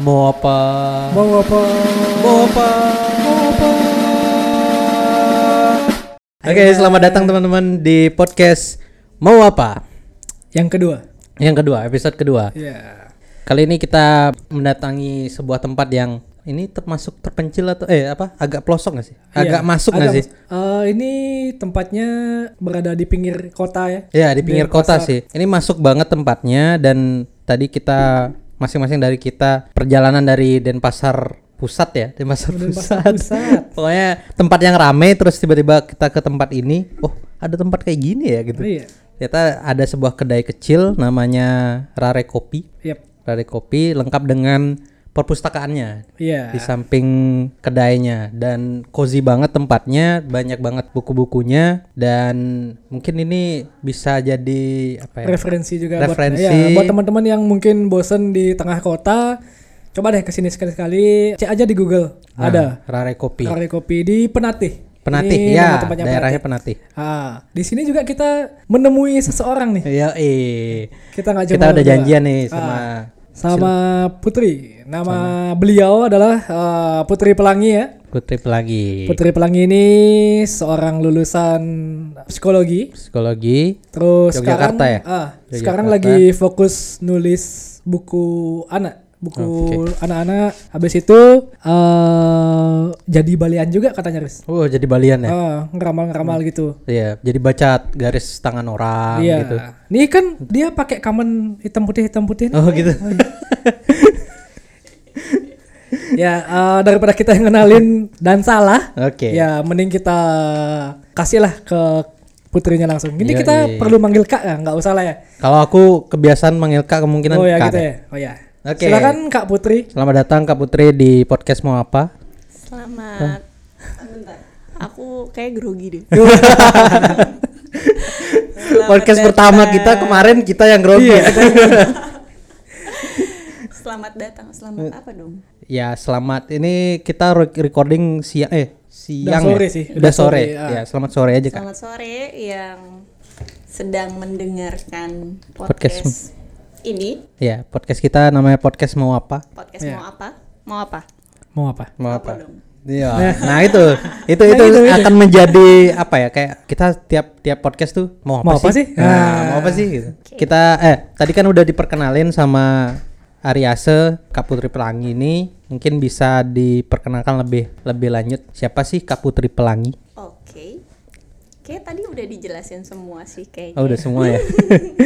Mau apa? Mau apa? Mau apa? Mau apa? Oke, selamat datang teman-teman di podcast Mau apa? Yang kedua. Yang kedua, episode kedua. Ya. Kali ini kita mendatangi sebuah tempat yang ini termasuk terpencil atau eh apa? Agak pelosok nggak sih? Agak Iya, masuk nggak sih? Eh, ini tempatnya berada di pinggir kota ya. Ya di pinggir kota pasar. sih. Ini masuk banget tempatnya dan tadi kita masing-masing dari kita perjalanan dari Denpasar Pusat ya, Denpasar Denpasar Pusat. Pusat. Pokoknya tempat yang rame terus tiba-tiba kita ke tempat ini, oh ada tempat kayak gini ya gitu. Iya. Ternyata ada sebuah kedai kecil namanya Rare Kopi. Yap. Rare Kopi lengkap dengan perpustakaannya Iya. di samping kedainya dan cozy banget tempatnya banyak banget buku-bukunya dan mungkin ini bisa jadi apa ya Referensi juga Referensi. buat ya, buat teman-teman yang mungkin bosen di tengah kota. Coba deh ke sini sekali-sekali. Cek aja di Google. Nah, Ada. Rare Kopi Kare kopi di Penatih. Penatih Ini ya daerahnya Penatih Ah, di sini juga kita menemui seseorang nih. Iya eh Kita nggak kita udah janjian nih sama Ah, sama Putri. Nama beliau adalah eh, Putri Pelangi ya. Putri Pelangi Putri Pelangi ini seorang lulusan psikologi. psikologi Terus Yogyakarta sekarang ya? ah, Yogyakarta. sekarang lagi fokus nulis buku anak, buku Oke. anak-anak. Habis itu eh jadi balian juga katanya, Riz. oh jadi balian ya Ah, ngeramal-ngeramal gitu. Iya jadi baca garis tangan orang Iya. gitu Nih kan dia pakai kamen hitam putih hitam putih. nih. oh gitu ya eh, daripada kita yang kenalin dan salah, oke ya mending kita kasihlah ke putrinya langsung. Ini kita iya. perlu manggil kak ya, nggak usah lah ya. kalau aku kebiasaan manggil kak kemungkinan Oh ya kak gitu ya. Oh ya. Oke. Silakan kak Putri. Selamat datang Kak Putri di podcast mau apa? Selamat. Bentar. Aku kayak grogi deh. Podcast pertama datang. kita kemarin kita yang grogi. Iya, ya. Selamat datang. Selamat apa dong? ya selamat. Ini kita re- recording siang eh siang sore ya? sih, Udah, udah sore. sore, ah. Ya selamat sore aja kak. Selamat sore yang sedang mendengarkan Podcast. podcast, ini. Ya podcast kita namanya podcast mau apa? Podcast Iya. mau apa? Mau apa? Mau apa? Mau Apa? Iya. Nah itu itu Nah, itu itu, itu. akan menjadi apa ya kayak kita tiap tiap podcast tuh mau apa Mau apa sih? sih? Nah, Ah. mau apa sih gitu. Kita eh tadi kan udah diperkenalin sama Ariase Kak Putri Pelangi ini mungkin bisa diperkenalkan lebih lebih lanjut siapa sih Kak Putri Pelangi? Oke. Kayak tadi udah dijelasin semua sih kayaknya. Oh udah semua ya.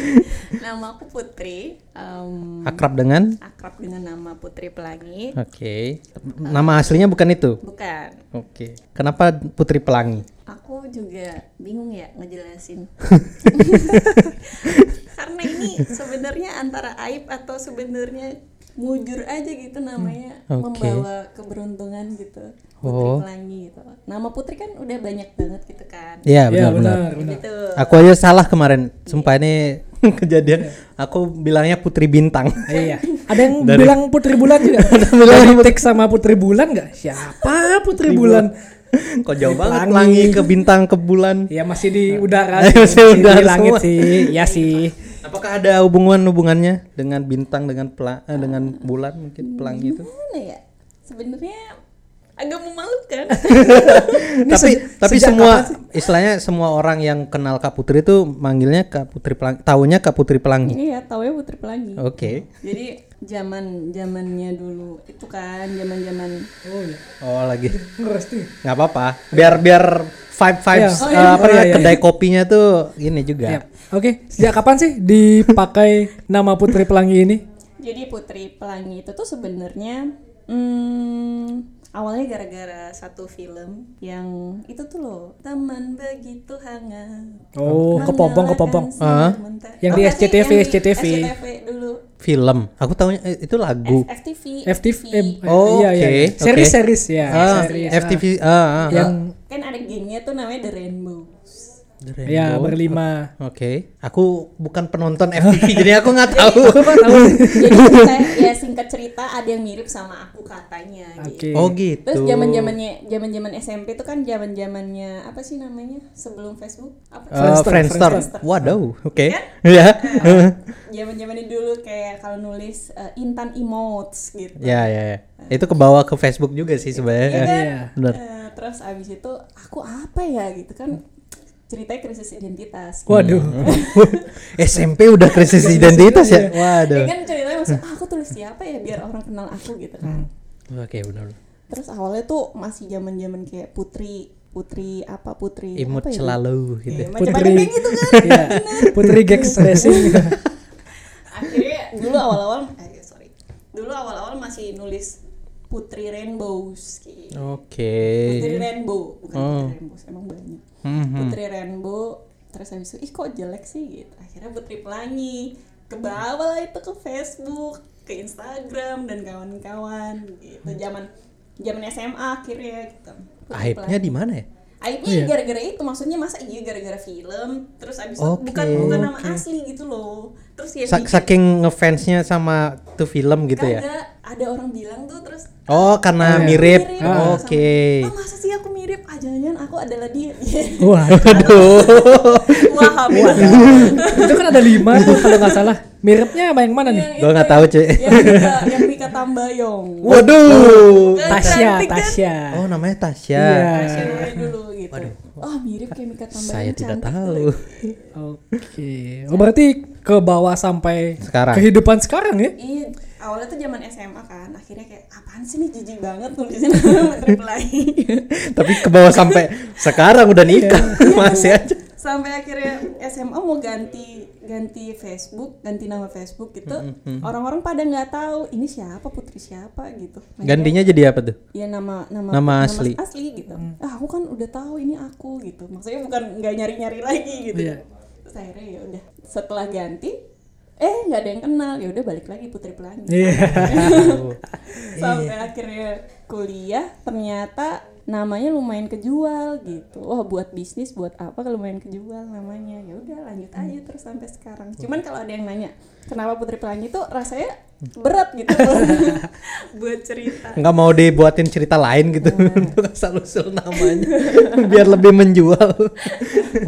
Nama aku Putri. em, Akrab dengan? akrab dengan nama Putri Pelangi. Oke. Nama aslinya bukan itu. Bukan. Oke. Kenapa Putri Pelangi? Aku juga bingung ya ngejelasin. Karena ini sebenarnya antara aib atau sebenarnya mujur aja gitu namanya Hmm, Oke. membawa keberuntungan gitu. Putri Oh. Pelangi gitu. Nama Putri kan udah banyak banget gitu kan. Iya Iya benar-benar. benar benar. Gitu. Aku aja salah kemarin. Sumpah ini kejadian. Aku bilangnya Putri Bintang. Iya. Ada yang Dari- bilang Putri Bulan juga. Ada bilang teks sama Putri Bulan nggak? Siapa Putri Bulan? Kok jauh banget Pelangi. pelangi ke bintang ke bulan. Ya masih di udara, Masih sih, masih udara di langit semua. sih. Ya sih. Apakah ada hubungan hubungannya dengan bintang dengan pela eh, dengan bulan mungkin pelangi itu? Mana ya? Sebenarnya agak memalukan. Ini tapi se- tapi semua istilahnya semua orang yang kenal Kak Putri itu manggilnya Kak Putri Pelangi. Taunya Kak Putri Pelangi. Iya, taunya Putri Pelangi. Oke. Jadi zaman zamannya dulu itu kan zaman zaman Oh iya. Oh lagi. Ngerti. nggak apa-apa. Biar biar vibe vibes Iya. eh, Oh, iya. apa Oh, iya, ya, iya. kedai kopinya tuh ini juga. Ya. Oke, sejak kapan sih dipakai nama Putri Pelangi ini? Jadi Putri Pelangi itu tuh sebenarnya hmm, awalnya gara-gara satu film yang itu tuh loh teman begitu hangat. Oh, kepompong kepompong. Ah. Yang di SCTV, yang di SCTV. SCTV dulu. Film. Aku tahunya eh, itu lagu. F- FTV. FTV. eh, Oh, iya, iya, oke, iya. oke. Series series ya. Ah, series, FTV ah, ah, ah. Kan ada gengnya tuh namanya The Rainbows. The Ya, berlima. Oke, aku bukan penonton FTV jadi aku nggak tahu. Aku kan tahu. Jadi kita ya singkat cerita ada yang mirip sama aku katanya Oke. gitu. Oh gitu. Terus zaman zamannya zaman zaman SMP itu kan zaman zamannya apa sih namanya sebelum Facebook apa? Eh, Friendster, Friendster. Waduh, oke. Kan? Ya. Zaman zamannya dulu kayak kalau nulis eh, intan emotes gitu. ya, ya, ya. Itu ke bawah ke Facebook juga sih sebenarnya. Iya. Benar. Eh, terus abis itu aku apa ya gitu kan ceritanya krisis identitas. Waduh. SMP udah krisis identitas ya. Ya Waduh. kan ceritanya maksud ah, aku tulis siapa ya biar orang kenal aku gitu kan. Oke, benar. Terus awalnya tuh masih zaman-zaman kayak putri putri apa putri Imut apa ya? selalu gitu. Iya, macam-macam Putri. kayak gitu kan. Iya. Putri Gex Racing. Akhirnya dulu awal-awal eh sorry. Dulu awal-awal masih nulis Putri Rainbows gitu. Oke. Putri Rainbow, bukan Oh. Putri Rainbows, emang banyak. Mhm. Putri Rainbow, terus habis itu, ih kok jelek sih gitu. Akhirnya Putri Pelangi, ke bawah lah itu ke Facebook, ke Instagram dan kawan-kawan gitu. Zaman zaman SMA akhirnya gitu. Putri Aibnya di mana ya? Aibnya gara-gara itu, maksudnya masa iya gara-gara film, terus abis itu Oke. bukan bukan nama asli gitu loh. Terus ya Sa- saking ngefansnya sama tuh film gitu ya. ada orang bilang tuh terus Oh, karena iya. mirip. Ah. Oke. Oh masa sih aku mirip? Ah jangan-jangan aku adalah dia. Wah. Aduh. Wah itu kan ada lima tuh kalau nggak salah. Miripnya sama yang mana nih? Yang itu, nggak tahu, Cek. Yang Mika, yang Mika Tambayong. Waduh. Tasya, kan? Tasya. Oh, namanya Tasya. Iya. Tasya dulu gitu. Oh mirip kayak Mika Tambayong. Saya tidak cantik tahu. Oke. Oh berarti ke bawah sampai Sekarang. kehidupan sekarang ya? Iya, awalnya tuh zaman SMA kan, akhirnya kayak apaan sih nih jijik banget Menteri Pelangi. Tapi ke bawah sampai sekarang udah nikah masih aja. Sampai akhirnya SMA mau ganti ganti Facebook, ganti nama Facebook gitu. Orang-orang pada nggak tahu ini siapa Putri siapa gitu. Akhirnya- Gantinya jadi apa tuh? ya nama nama Nama asli. asli gitu ah aku kan udah tahu ini aku gitu maksudnya bukan nggak nyari nyari lagi gitu Iya. terus akhirnya ya udah setelah ganti eh nggak ada yang kenal ya udah balik lagi Putri Pelangi Iya. sampai akhirnya kuliah ternyata namanya lumayan kejual gitu. Wah buat bisnis buat apa kalau lumayan kejual namanya. Ya udah lanjut aja terus sampai sekarang. Cuman kalau ada yang nanya kenapa Putri Pelangi? tuh rasanya berat gitu buat cerita. Nggak mau dibuatin cerita lain gitu. Untuk asal usul namanya. Biar lebih menjual.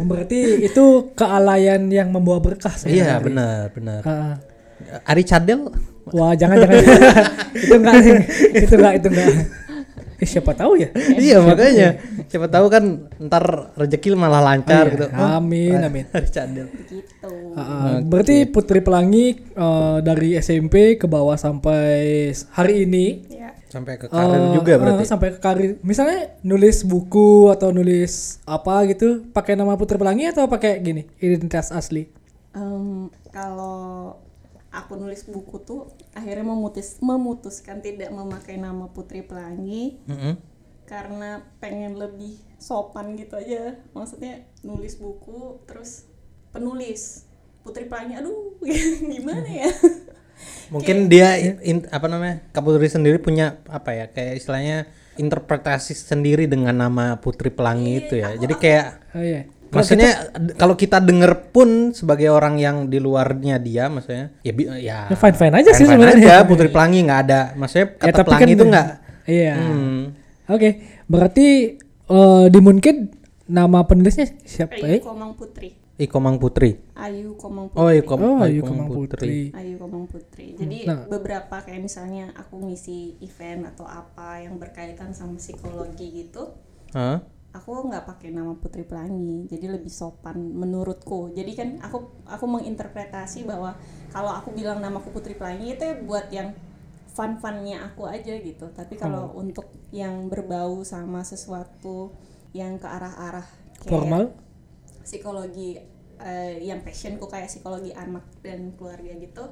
Oh, berarti itu kealayan yang membawa berkah Iya benar benar. Ah, Ari Cadel? Wah jangan jangan. Itu enggak itu enggak itu enggak. Eh, siapa tahu ya? iya makanya siapa tahu kan ntar rezeki malah lancar Oh, iya. gitu. Amin amin. Cadel. gitu Ah, Berarti Putri Pelangi eh, dari SMP ke bawah sampai hari ini ya Sampai ke karir eh, juga berarti. sampai ke karir. Misalnya nulis buku atau nulis apa gitu, pakai nama Putri Pelangi atau pakai gini identitas asli? Em, kalau aku nulis buku tuh akhirnya memutus memutuskan tidak memakai nama Putri Pelangi Mm-mm. karena pengen lebih sopan gitu aja maksudnya nulis buku terus penulis Putri Pelangi aduh gimana ya Mungkin dia in- apa namanya Kapolri sendiri punya apa ya kayak istilahnya interpretasi sendiri dengan nama Putri Pelangi itu ya. Jadi kayak Oh iya. Maksudnya d- kalau kita denger pun sebagai orang yang di luarnya dia maksudnya ya bi- ya Ya fine-fine aja sih sebenarnya. aja, Putri Pelangi nggak ada. Maksudnya Ya, kata tapi pelangi kan- itu nggak Iya. hmm. Oke, berarti eh, di mungkin nama penulisnya siapa Ayu ya? Komang Putri Iko Mang Putri. Ayu Komang Putri Oh, Iko, Oh, Ayu Komang Putri. Putri. Ayu Komang Putri. Jadi Nah. beberapa kayak misalnya aku ngisi event atau apa yang berkaitan sama psikologi gitu, Hah? Aku nggak pakai nama Putri Pelangi. Jadi lebih sopan menurutku. Jadi kan aku aku menginterpretasi bahwa kalau aku bilang namaku Putri Pelangi itu ya buat yang fun-funnya aku aja gitu. Tapi kalau untuk yang berbau sama sesuatu yang ke arah-arah kayak Formal? psikologi eh, yang passionku kayak psikologi anak dan keluarga gitu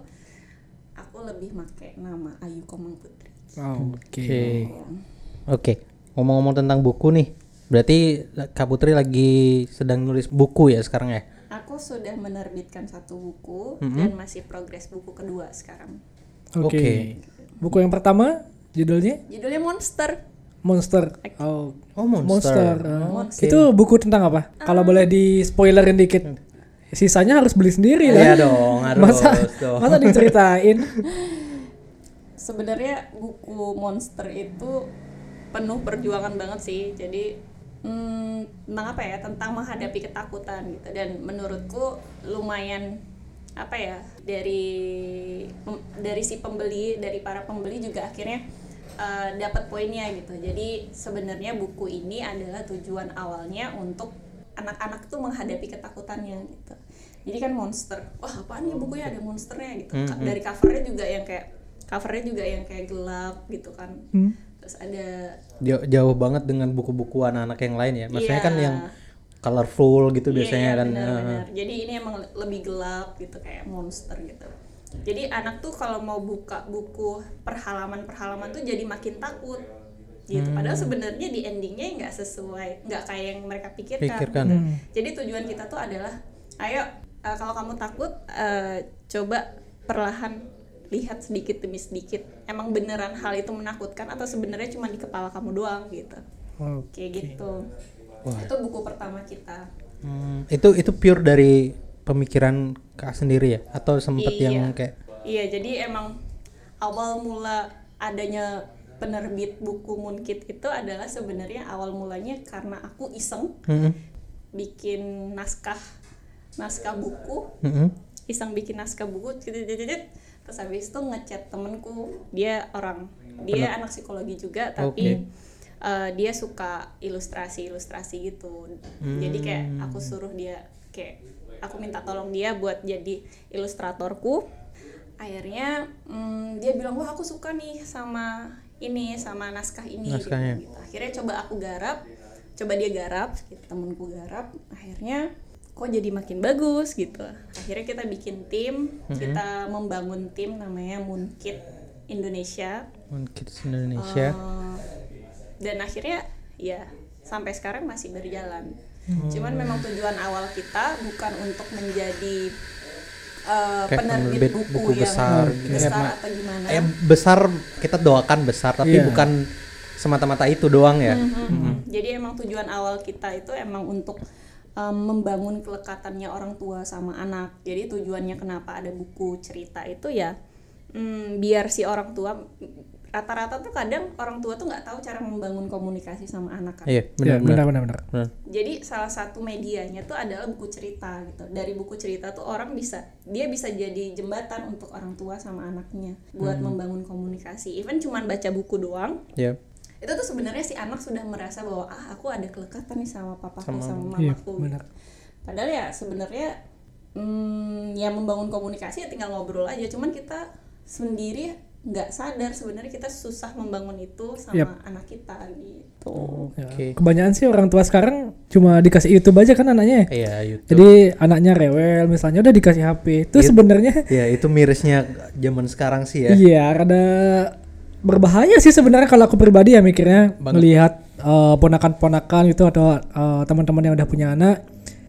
aku lebih make nama Ayu Komang Putri Oh, Oke. Oke. Oke. Ngomong-ngomong tentang buku nih. Berarti Kak Putri lagi sedang nulis buku ya sekarang ya? aku sudah menerbitkan satu buku Mm-hmm. dan masih progres buku kedua sekarang Oke. Oke. Buku yang pertama judulnya judulnya Monster Monster. Oh, Oh, Monster. Monster. Oh, Monster. Itu buku tentang apa? Kalau boleh di spoilerin dikit. Sisanya harus beli sendiri lah. Iya dong, harus masa dong. masa diceritain? sebenarnya buku monster itu penuh perjuangan banget sih jadi hmm, tentang apa ya? Tentang menghadapi ketakutan gitu. Dan menurutku lumayan apa ya dari dari si pembeli dari para pembeli juga akhirnya eh, dapat poinnya gitu. Jadi sebenarnya buku ini adalah tujuan awalnya untuk anak-anak tuh menghadapi ketakutannya gitu. Jadi kan monster wah apaan nih bukunya? Ada monsternya gitu. Ka- dari covernya juga yang kayak covernya juga yang kayak gelap gitu kan. Hmm. Terus ada Jauh, jauh banget dengan buku-buku anak-anak yang lain ya. Maksudnya Iya. kan yang colorful gitu biasanya Iya, kan. benar, eh, benar. Jadi ini emang le- lebih gelap gitu kayak monster gitu. Jadi anak tuh kalau mau buka buku perhalaman-perhalaman tuh jadi makin takut gitu. Hmm. Padahal sebenarnya di endingnya nggak sesuai, nggak kayak yang mereka pikirkan. Pikirkan. gitu. Jadi tujuan kita tuh adalah, ayo eh, kalau kamu takut, eh, coba perlahan lihat sedikit demi sedikit. Emang beneran hal itu menakutkan atau sebenarnya cuma di kepala kamu doang gitu. Oh. Kayak gitu. Itu buku pertama kita. Hmm, itu itu pure dari pemikiran Kak sendiri ya atau sempet Iya. yang kayak Iya, jadi emang awal mula adanya penerbit buku Moonkit itu adalah sebenarnya awal mulanya karena aku iseng Mm-mm, bikin naskah naskah buku, mm-mm. iseng bikin naskah buku. Terus habis itu ngechat temenku, dia orang, dia anak psikologi juga, tapi eh, dia suka ilustrasi-ilustrasi gitu. Jadi kayak aku suruh dia kayak aku minta tolong dia buat jadi ilustratorku. Akhirnya mm, dia bilang wah aku suka nih sama ini sama naskah ini gitu, gitu. Akhirnya coba aku garap, coba dia garap, gitu, temenku garap. Akhirnya kok jadi makin bagus gitu. Akhirnya kita bikin tim, kita membangun tim namanya Moonkit Indonesia. Moon Kids Indonesia. Eh, dan akhirnya ya sampai sekarang masih berjalan. Hmm. Cuman memang tujuan awal kita bukan untuk menjadi Kayak penerbit penerbit buku, buku yang besar besar. Kayak atau gimana. Eh, besar kita doakan besar tapi Iya. bukan semata-mata itu doang ya. Mhm. Jadi emang tujuan awal kita itu emang untuk em, membangun kelekatannya orang tua sama anak. Jadi tujuannya kenapa ada buku cerita itu ya mm, biar si orang tua rata-rata tuh kadang orang tua tuh nggak tahu cara membangun komunikasi sama anak kan. Iya, Ya, benar benar benar benar. benar. Jadi salah satu medianya tuh adalah buku cerita gitu. Dari buku cerita tuh orang bisa dia bisa jadi jembatan untuk orang tua sama anaknya buat membangun komunikasi. Even cuman baca buku doang Ya. Itu tuh sebenarnya si anak sudah merasa bahwa ah aku ada kelekatan nih sama papaku Sama sama, Iya, mamaku benar. gitu. padahal ya sebenarnya hmm, ya membangun komunikasi ya tinggal ngobrol aja cuman kita sendiri nggak sadar sebenarnya kita susah membangun itu sama Yap. anak kita gitu Ya, Oke. Kebanyakan sih orang tua sekarang cuma dikasih YouTube aja kan anaknya. ya. Iya, YouTube. Jadi anaknya rewel misalnya udah dikasih HP. Itu Iya. sebenarnya ya itu mirisnya zaman sekarang sih ya. Iya, rada berbahaya sih sebenarnya kalau aku pribadi ya mikirnya Banget. melihat eh, ponakan-ponakan gitu atau eh, teman-teman yang udah punya anak,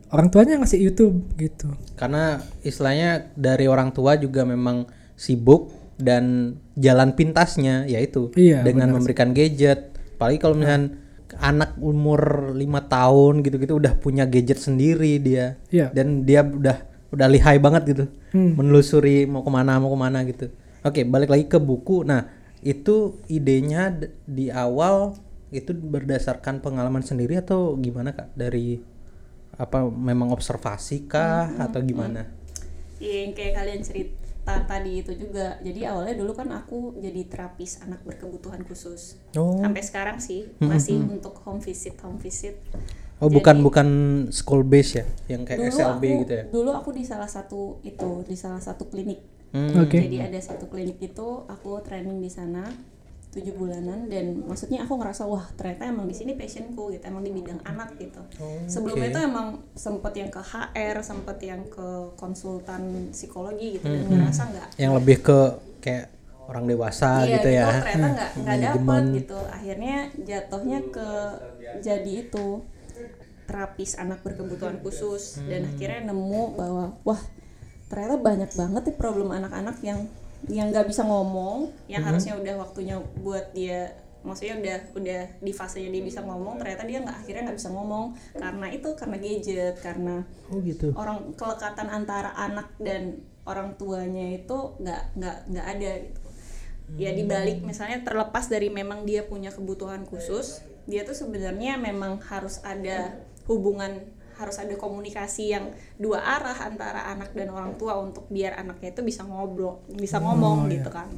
orang tuanya ngasih YouTube gitu. Karena istilahnya dari orang tua juga memang sibuk dan jalan pintasnya yaitu Iya, dengan benar memberikan gadget. Apalagi kalau misalnya anak umur lima tahun gitu-gitu udah punya gadget sendiri dia Iya. dan dia udah udah lihai banget gitu Hmm. menelusuri mau ke mana mau ke mana gitu. Oke balik lagi ke buku. Nah itu idenya di awal itu berdasarkan pengalaman sendiri atau gimana kak? Dari apa memang observasi kah atau gimana? Iya, yang kayak kalian cerita tadi itu juga. Jadi awalnya dulu kan aku jadi terapis anak berkebutuhan khusus. Oh, sampai sekarang sih masih untuk home visit home visit. Oh bukan bukan school base ya, yang kayak dulu SLB aku gitu ya? dulu aku di salah satu itu di salah satu klinik Hmm, Oke. jadi ada satu klinik itu aku training di sana tujuh bulanan dan maksudnya aku ngerasa wah ternyata emang di sini passionku gitu emang di bidang anak gitu sebelumnya itu emang sempet yang ke HR sempet yang ke konsultan psikologi gitu dan ngerasa nggak Yang lebih ke kayak orang dewasa iya gitu ya? ternyata nggak nggak dapat Manajemen. gitu akhirnya jatuhnya ke jadi itu terapis anak berkebutuhan khusus dan Hmm. akhirnya nemu bahwa wah ternyata banyak banget nih problem anak-anak yang yang nggak bisa ngomong yang Hmm. harusnya udah waktunya buat dia maksudnya udah udah di fasenya dia bisa ngomong ternyata dia nggak akhirnya nggak bisa ngomong karena itu karena gadget karena Oh gitu. orang kelekatan antara anak dan orang tuanya itu nggak nggak nggak ada gitu ya dibalik misalnya terlepas dari memang dia punya kebutuhan khusus dia tuh sebenarnya memang harus ada hubungan harus ada komunikasi yang dua arah antara anak dan orang tua untuk biar anaknya itu bisa ngobrol bisa ngomong gitu kan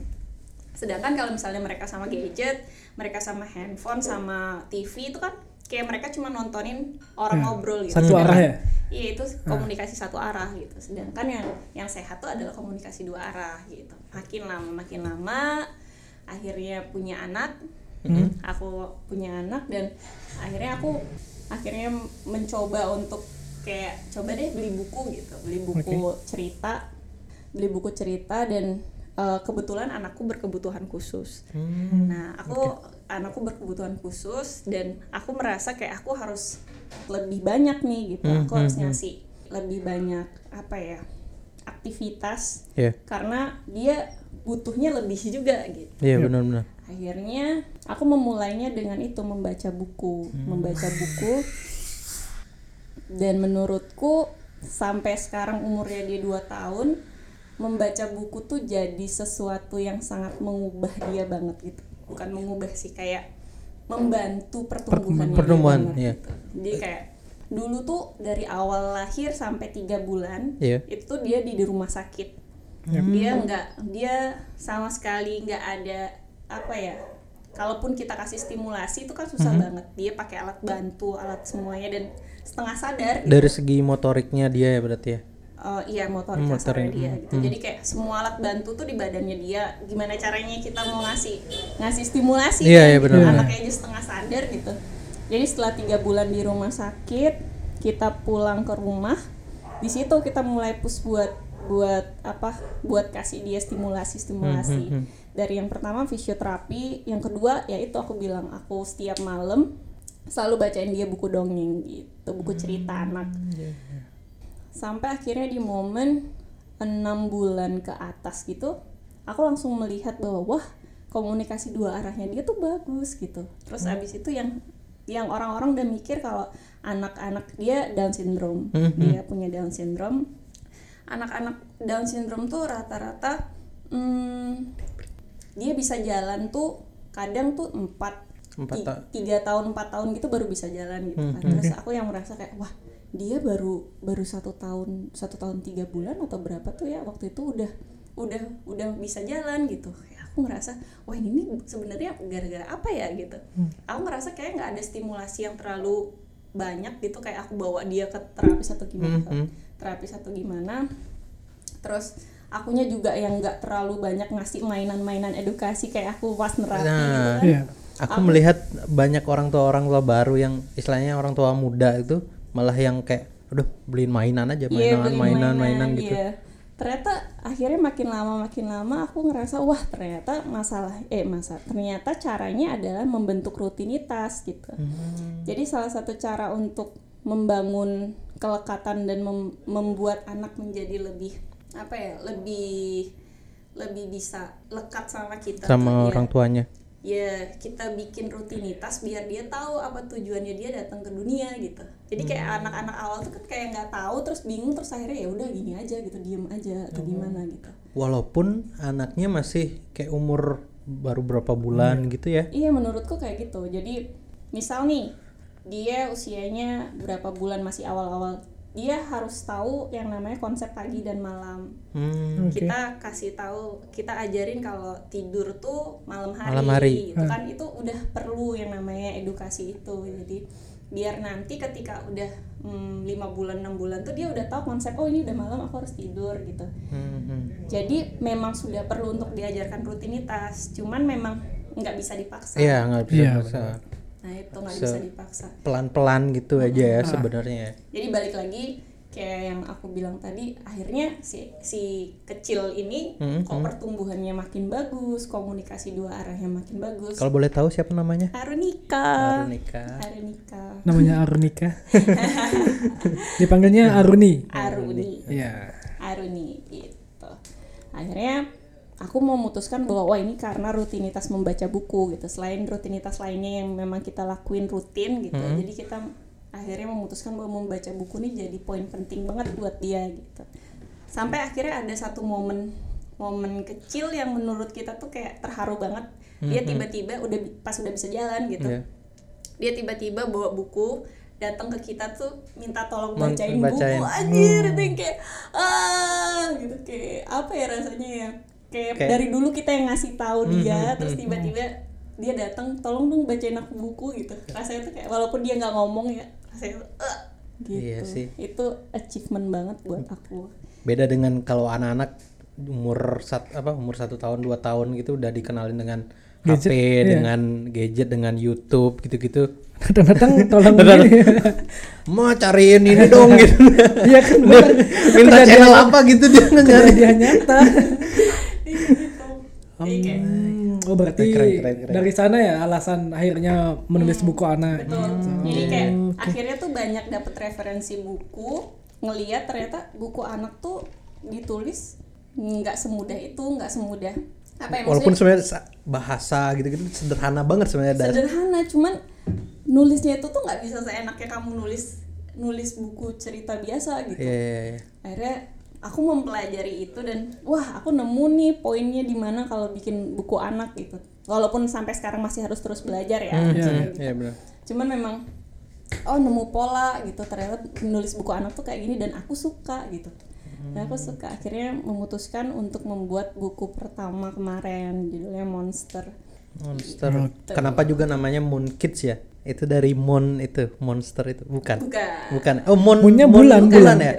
sedangkan kalau misalnya mereka sama gadget mereka sama handphone sama TV itu kan kayak mereka cuma nontonin orang Ya, ngobrol gitu satu arah ya? Iya itu komunikasi satu arah gitu. Sedangkan yang yang sehat tuh adalah komunikasi dua arah gitu. Makin lama makin lama akhirnya punya anak. Aku punya anak dan akhirnya aku akhirnya mencoba untuk kayak coba deh beli buku gitu. Beli buku cerita. Beli buku cerita dan eh, kebetulan anakku berkebutuhan khusus. Nah, aku anakku berkebutuhan khusus dan aku merasa kayak aku harus lebih banyak nih gitu. Hmm, Aku hmm, harus hmm. ngasih lebih banyak apa ya? aktivitas Iya. karena dia butuhnya lebih juga gitu. Iya benar-benar. Akhirnya aku memulainya dengan itu membaca buku, Hmm. membaca buku. Dan menurutku sampai sekarang umurnya dia 2 tahun, membaca buku tuh jadi sesuatu yang sangat mengubah dia banget gitu. Bukan mengubah sih kayak membantu Pertumbuhan, banget iya. gitu. Jadi kayak dulu tuh dari awal lahir sampai tiga bulan Iya. itu dia di, di rumah sakit dia nggak dia sama sekali nggak ada apa ya kalaupun kita kasih stimulasi itu kan susah Mhm. banget dia pakai alat bantu alat semuanya dan setengah sadar gitu. Dari segi motoriknya dia ya berarti ya. Oh, iya motorik Hmm, dia hmm, gitu. Jadi kayak semua alat bantu tuh di badannya dia. Gimana caranya kita mau ngasih ngasih stimulasi Iya, kan, gitu. benar-benar. Anaknya aja setengah sadar gitu. Jadi setelah tiga bulan di rumah sakit, kita pulang ke rumah. Di situ kita mulai push buat buat apa? Buat kasih dia stimulasi stimulasi. Hmm, hmm, hmm. Dari yang pertama fisioterapi, yang kedua ya itu aku bilang aku setiap malam selalu bacain dia buku dongeng gitu, buku cerita anak sampai akhirnya di momen enam bulan ke atas gitu aku langsung melihat bahwa wah komunikasi dua arahnya dia tuh bagus gitu terus abis itu yang yang orang-orang udah mikir kalau anak-anak dia Down syndrome Mhm. dia punya Down syndrome anak-anak Down syndrome tuh rata-rata hmm, dia bisa jalan tuh kadang tuh empat Empat ti- ta- tiga tahun empat tahun gitu baru bisa jalan gitu kan. Hmm, terus aku yang merasa kayak wah dia baru baru satu tahun satu tahun tiga bulan atau berapa tuh ya waktu itu udah udah udah bisa jalan gitu. Kayak aku ngerasa wah ini sebenarnya gara-gara apa ya? Gitu. Aku ngerasa kayak nggak ada stimulasi yang terlalu banyak gitu kayak aku bawa dia ke terapis atau gimana. Hmm, hmm. Terapis atau gimana terus akunya juga yang nggak terlalu banyak ngasih mainan-mainan edukasi kayak aku pas nerapi gitu Nah, kan Iya. Aku melihat banyak orang tua orang tua baru yang istilahnya orang tua muda itu malah yang kayak udah beliin mainan aja Iya, mainan beli mainan mainan gitu. iya. Ternyata akhirnya makin lama makin lama aku ngerasa wah ternyata masalah eh masa ternyata caranya adalah membentuk rutinitas gitu. Hmm. Jadi salah satu cara untuk membangun kelekatan dan mem- membuat anak menjadi lebih apa ya lebih lebih bisa lekat sama kita tuh, sama ya orang tuanya. ya kita bikin rutinitas biar dia tahu apa tujuannya dia datang ke dunia gitu jadi kayak Hmm. anak-anak awal tuh kan kayak nggak tahu terus bingung terus akhirnya ya udah gini aja gitu diem aja atau Oh. gimana gitu Walaupun anaknya masih kayak umur baru berapa bulan gitu ya. iya menurutku kayak gitu jadi misal nih dia usianya berapa bulan masih awal-awal dia harus tahu yang namanya konsep pagi dan malam Hmm. Oke. kita kasih tahu kita ajarin kalau tidur tuh malam hari, Malam hari. gitu kan itu udah perlu yang namanya edukasi itu jadi biar nanti ketika udah mm, lima bulan enam bulan tuh dia udah tahu konsep oh ini udah malam aku harus tidur gitu Hmm, hmm. jadi memang sudah perlu untuk diajarkan rutinitas cuman memang nggak bisa dipaksa Iya nggak bisa paksa. Nah itu nggak bisa dipaksa Pelan-pelan gitu aja ya sebenarnya. jadi balik lagi kayak yang aku bilang tadi akhirnya si si kecil ini Hmm, kok pertumbuhannya makin bagus komunikasi dua arahnya makin bagus Kalau boleh tahu siapa namanya? Arunika Arunika. Arunika Namanya Arunika. Dipanggilnya Aruni. Aruni Iya. Aruni gitu akhirnya aku memutuskan bahwa wah ini karena rutinitas membaca buku gitu. Selain rutinitas lainnya yang memang kita lakuin rutin gitu. Jadi kita akhirnya memutuskan bahwa membaca buku ini jadi poin penting banget buat dia gitu. Sampai akhirnya ada satu momen momen kecil yang menurut kita tuh kayak terharu banget. Dia tiba-tiba udah pas udah bisa jalan gitu. Iya. dia tiba-tiba bawa buku datang ke kita tuh minta tolong bacain, bacain. buku anjir. Itu yang kayak ah gitu. Kayak apa ya rasanya ya kayak, Kayak- dari dulu kita yang ngasih tahu Hmm, dia terus tiba-tiba dia datang tolong dong bacain aku buku gitu rasanya tuh kayak walaupun dia nggak ngomong ya rasanya tuh "Ah," gitu Iya sih. itu achievement banget buat aku beda dengan kalau anak-anak umur sat, apa umur satu tahun dua tahun gitu udah dikenalin dengan Gadget, HP iya. dengan gadget dengan YouTube gitu-gitu Datang-datang tolong gini. mau cariin ini dong gitu Iya kan Dia bener. minta channel apa gitu dia nyari Kejadian nyata. Iya gitu Hmm, oh berarti Keren, keren, keren. dari sana ya alasan akhirnya menulis buku anak. Betul. gitu. Jadi kayak Oke. akhirnya tuh banyak dapet referensi buku, ngeliat ternyata buku anak tuh ditulis nggak semudah itu, nggak semudah apa ya walaupun maksudnya sebenarnya sa- bahasa gitu-gitu sederhana banget sebenarnya sederhana, cuman nulisnya itu tuh nggak bisa seenaknya kamu nulis nulis buku cerita biasa gitu. Iya, iya, iya. Akhirnya aku mempelajari itu dan wah aku nemu nih poinnya di mana kalau bikin buku anak gitu. Walaupun sampai sekarang masih harus terus belajar ya. Hmm, iya, gitu. iya, benar. cuman memang oh nemu pola gitu ternyata nulis buku anak tuh kayak gini dan aku suka gitu dan aku suka akhirnya memutuskan untuk membuat buku pertama kemarin judulnya Monster Monster. Kenapa juga namanya Moon Kids ya? Itu dari Moon itu, monster itu. Bukan. bukan Bukan. Oh, Moon. Moonnya Moon bulan, bulan, bulan. ya.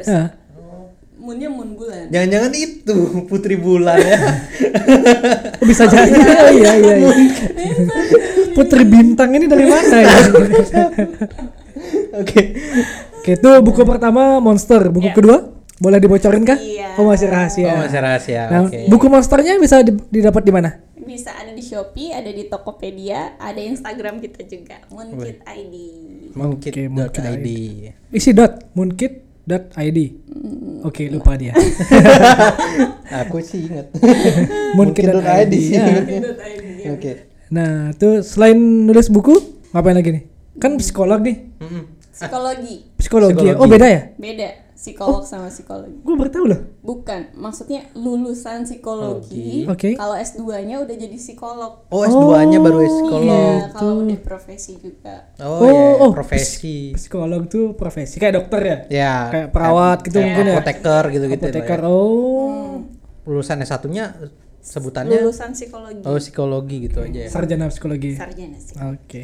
Moonnya Moon bulan Jangan-jangan itu Putri Bulan ya. Oh, bisa jadi. Oh, iya iya. iya. Putri bintang ini dari mana ya? Oke. Oke, itu buku pertama Monster. Buku Iya. kedua boleh dibocorin kah? Iya. Oh, masih rahasia. Oh, masih rahasia. Nah, Oke. buku monsternya bisa di- didapat di mana? bisa ada di Shopee ada di Tokopedia ada Instagram kita juga Moonkid ID Oke, Moonkid.id. Isi dot moonkit.id. Oke, lupa dia. Aku sih ingat. moonkit.id. Moonkid.id. Ya. Moonkid.id Oke. Nah, tuh selain nulis buku, ngapain lagi nih? Kan psikolog nih. Psikologi Psikologi. ya? Psikologi. Oh, beda ya? beda psikolog sama psikologi Gue baru tahu loh. bukan maksudnya lulusan psikologi Oke. kalau S2-nya udah jadi psikolog Oh, S2-nya baru Iya, psikolog. kalau udah profesi juga. Oh, iya, oh, profesi. Psikolog tuh profesi kayak dokter ya? Ya. Kayak perawat gitu mungkin ya? Apoteker gitu-gitu. lah Apoteker. ya. Oh. Lulusan S1-nya sebutannya Lulusan psikologi. oh psikologi gitu aja ya. Sarjana psikologi. Sarjana sih. Oke.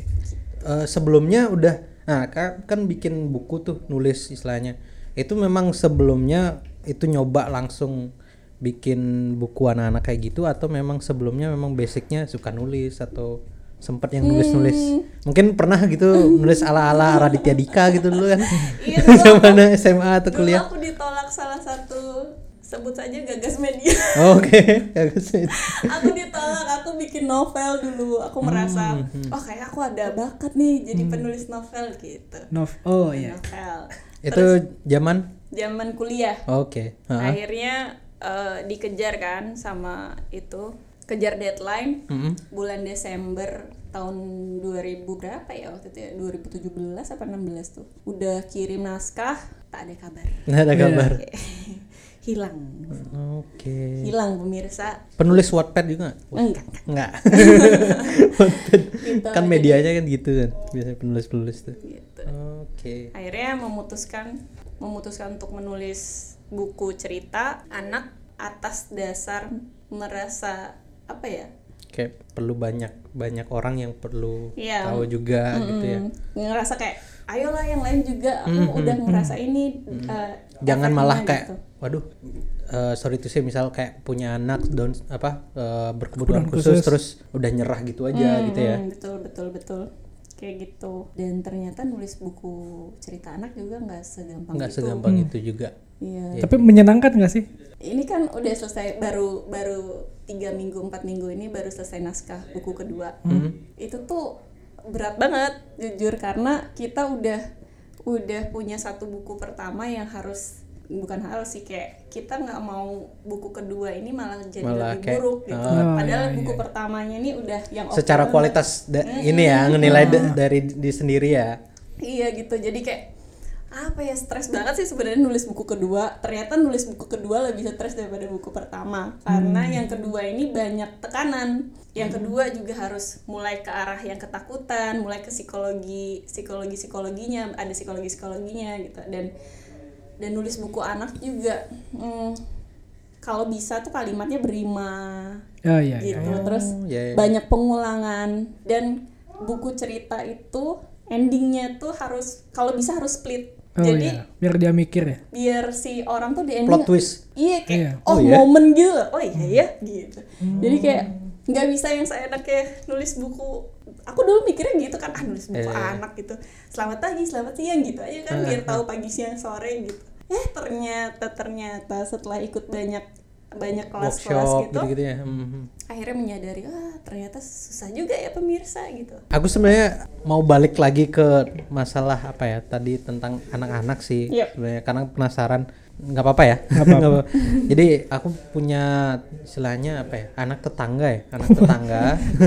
Eh, sebelumnya udah nah kan, kan bikin buku tuh nulis istilahnya itu memang sebelumnya itu nyoba langsung bikin buku anak-anak kayak gitu atau memang sebelumnya memang basicnya suka nulis atau sempet yang nulis-nulis mungkin pernah gitu nulis ala-ala Raditya Dika gitu dulu kan Iya, zaman SMA atau Dulu kuliah aku ditolak salah satu sebut saja gagas media. oke bagus aku ditolak, aku bikin novel dulu. Aku merasa, oh kayak aku ada bakat nih jadi penulis novel gitu. Nov. Oh iya. Novel. Itu zaman? Zaman kuliah. oke. Ha-ha. akhirnya eh, dikejar kan sama itu kejar deadline Mm-mm. bulan Desember tahun 2000 berapa ya waktu itu ya? 2017 apa 16 tuh. Udah kirim naskah tak ada kabar. Nggak ada kabar hilang oke hilang pemirsa penulis Wattpad juga nggak? enggak Enggak. Gitu kan medianya kan gitu kan. Biasanya penulis-penulis tuh. gitu Oke. akhirnya memutuskan memutuskan untuk menulis buku cerita anak atas dasar merasa apa ya Kayak perlu banyak banyak orang yang perlu Iya. tahu juga gitu ya. Mm, ngerasa kayak ayolah yang lain juga aku udah ngerasa ini uh, Jangan efeknya malah kayak gitu. waduh eh, sorry to say misal kayak punya anak down apa eh, berkebutuhan Kebutuhan khusus, khusus. terus udah nyerah gitu aja gitu ya. Hmm, betul betul betul kayak gitu dan ternyata nulis buku cerita anak juga nggak segampang Nggak itu segampang itu juga. iya Tapi menyenangkan gak sih? ini kan udah selesai baru baru tiga minggu empat minggu ini baru selesai naskah buku kedua itu tuh berat banget jujur karena kita udah udah punya satu buku pertama yang harus bukan harus sih kayak kita nggak mau buku kedua ini malah jadi Malah lebih kayak, buruk gitu. oh, Padahal iya, buku iya. pertamanya ini udah yang secara kualitas da- ini ya ngenilai da- dari di sendiri ya Iya gitu. Jadi kayak apa ya stres banget sih sebenarnya nulis buku kedua. Ternyata nulis buku kedua lebih stres daripada buku pertama. Karena yang kedua ini banyak tekanan. Yang kedua juga harus mulai ke arah yang ketakutan, mulai ke psikologi, psikologi psikologinya, ada psikologi psikologinya gitu. Dan dan nulis buku anak juga hmm, kalau bisa tuh kalimatnya berima Oh iya iya. gitu terus iya, iya. banyak pengulangan dan buku cerita itu endingnya tuh harus kalau bisa harus split Oh jadi iya. Biar dia mikir ya. biar si orang tuh di ending plot twist iya kayak Iya. oh, Oh, iya? momen gitu oh iya ya gitu jadi kayak nggak bisa yang saya enaknya nulis buku aku dulu mikirnya gitu kan ah nulis buku Eh. anak gitu selamat pagi selamat siang gitu aja kan biar tahu pagi siang sore gitu eh ternyata ternyata setelah ikut banyak banyak kelas-kelas gitu gitu-gitu ya Mhm. akhirnya menyadari ah ternyata susah juga ya pemirsa gitu aku sebenarnya mau balik lagi ke masalah apa ya tadi tentang anak-anak sih Yep. sebenarnya karena penasaran nggak apa-apa ya Nggak apa-apa. Nggak apa-apa. jadi aku punya istilahnya apa ya anak tetangga ya anak tetangga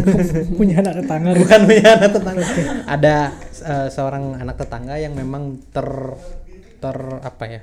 Punya anak tetangga. bukan punya anak tetangga ada eh, seorang anak tetangga yang memang ter ter apa ya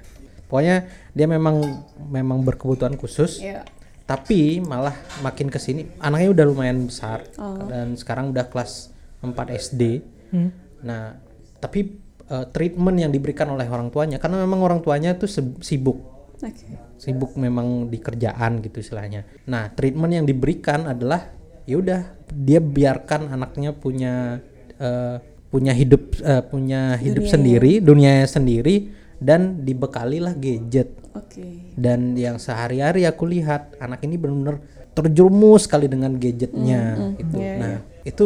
pokoknya dia memang memang berkebutuhan khusus ya tapi malah makin ke sini anaknya udah lumayan besar Oh. dan sekarang udah kelas 4 SD Hmm. nah tapi eh, treatment yang diberikan oleh orang tuanya karena memang orang tuanya tuh sibuk oke sibuk memang di kerjaan gitu istilahnya nah treatment yang diberikan adalah ya udah dia biarkan anaknya punya eh, punya hidup eh, punya hidup Dunia. sendiri dunianya sendiri dan dibekalilah gadget oke dan yang sehari-hari aku lihat anak ini benar-benar terjerumus sekali dengan gadgetnya gitu. iya, nah, itu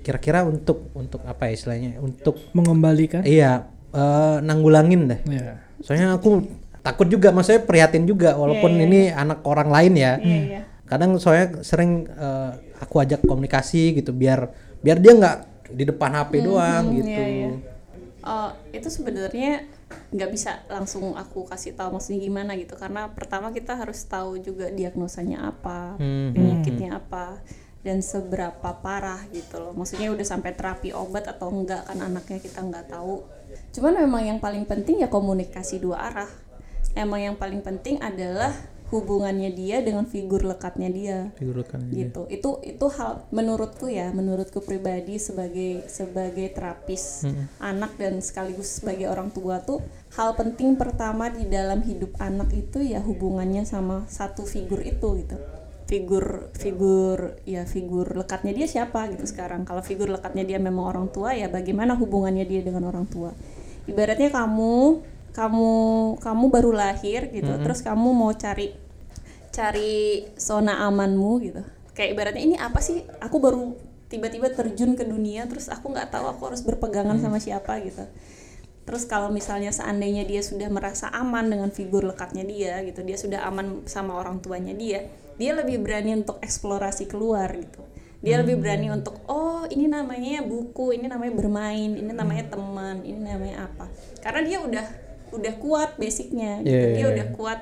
kira-kira untuk untuk apa ya istilahnya? Untuk Mengembalikan. iya eh, nanggulangin deh. Ya. Soalnya aku takut juga maksudnya prihatin juga walaupun Iya, iya, ini anak orang lain ya. iya iya Kadang soalnya sering eh, aku ajak komunikasi gitu biar biar dia nggak di depan HP doang Hmm, gitu. iya, iya. Oh, itu sebenarnya nggak bisa langsung aku kasih tahu maksudnya gimana gitu. Karena pertama kita harus tahu juga diagnosanya apa Hmm. penyakitnya apa dan seberapa parah gitu loh. Maksudnya udah sampai terapi obat atau enggak kan anaknya kita nggak tahu. Cuman memang yang paling penting ya komunikasi dua arah. Emang yang paling penting adalah hubungannya dia dengan figur lekatnya dia. Figurkan aja. gitu. Itu itu hal menurutku ya menurutku pribadi sebagai sebagai terapis anak dan sekaligus sebagai orang tua tuh hal penting pertama di dalam hidup anak itu ya hubungannya sama satu figur itu gitu. Figur figur ya figur lekatnya dia siapa gitu sekarang. Kalau figur lekatnya dia memang orang tua ya bagaimana hubungannya dia dengan orang tua? Ibaratnya kamu kamu kamu baru lahir gitu terus kamu mau cari cari zona amanmu gitu. Kayak ibaratnya ini apa sih? Aku baru tiba-tiba terjun ke dunia terus aku nggak tahu aku harus berpegangan sama siapa gitu. Terus kalau misalnya seandainya dia sudah merasa aman dengan figur lekatnya dia gitu dia sudah aman sama orang tuanya dia dia lebih berani untuk eksplorasi keluar gitu. Dia lebih berani untuk oh ini namanya buku ini namanya bermain ini namanya teman ini namanya apa. Karena dia udah udah kuat basicnya gitu. Iya, dia iya, udah kuat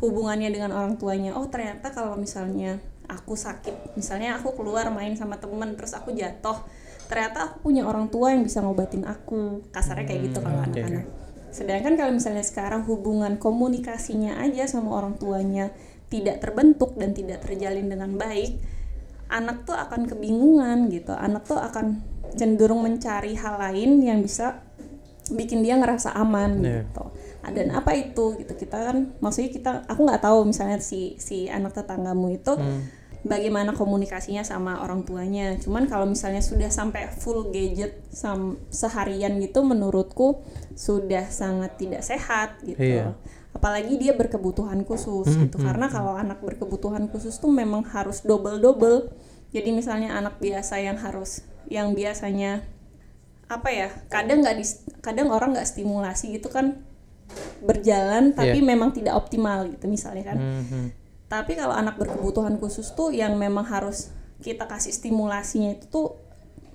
hubungannya dengan orang tuanya. Oh ternyata kalau misalnya aku sakit misalnya aku keluar main sama temen terus aku jatuh ternyata aku punya orang tua yang bisa ngobatin aku. Kasarnya kayak gitu kalau oke. anak-anak. sedangkan kalau misalnya sekarang hubungan komunikasinya aja sama orang tuanya tidak terbentuk dan tidak terjalin dengan baik anak tuh akan kebingungan gitu. Anak tuh akan cenderung mencari hal lain yang bisa bikin dia ngerasa aman Iya. gitu. Ah, dan apa itu? Gitu kita kan maksudnya kita aku nggak tahu misalnya si si anak tetanggamu itu bagaimana komunikasinya sama orang tuanya. Cuman kalau misalnya sudah sampai full gadget sam seharian gitu menurutku sudah sangat tidak sehat gitu. Iya. apalagi dia berkebutuhan khusus gitu. karena kalau anak berkebutuhan khusus tuh memang harus double double jadi misalnya anak biasa yang harus yang biasanya apa ya kadang nggak kadang orang nggak stimulasi gitu kan berjalan tapi Iya. memang tidak optimal gitu misalnya kan Mhm. tapi kalau anak berkebutuhan khusus tuh yang memang harus kita kasih stimulasinya itu tuh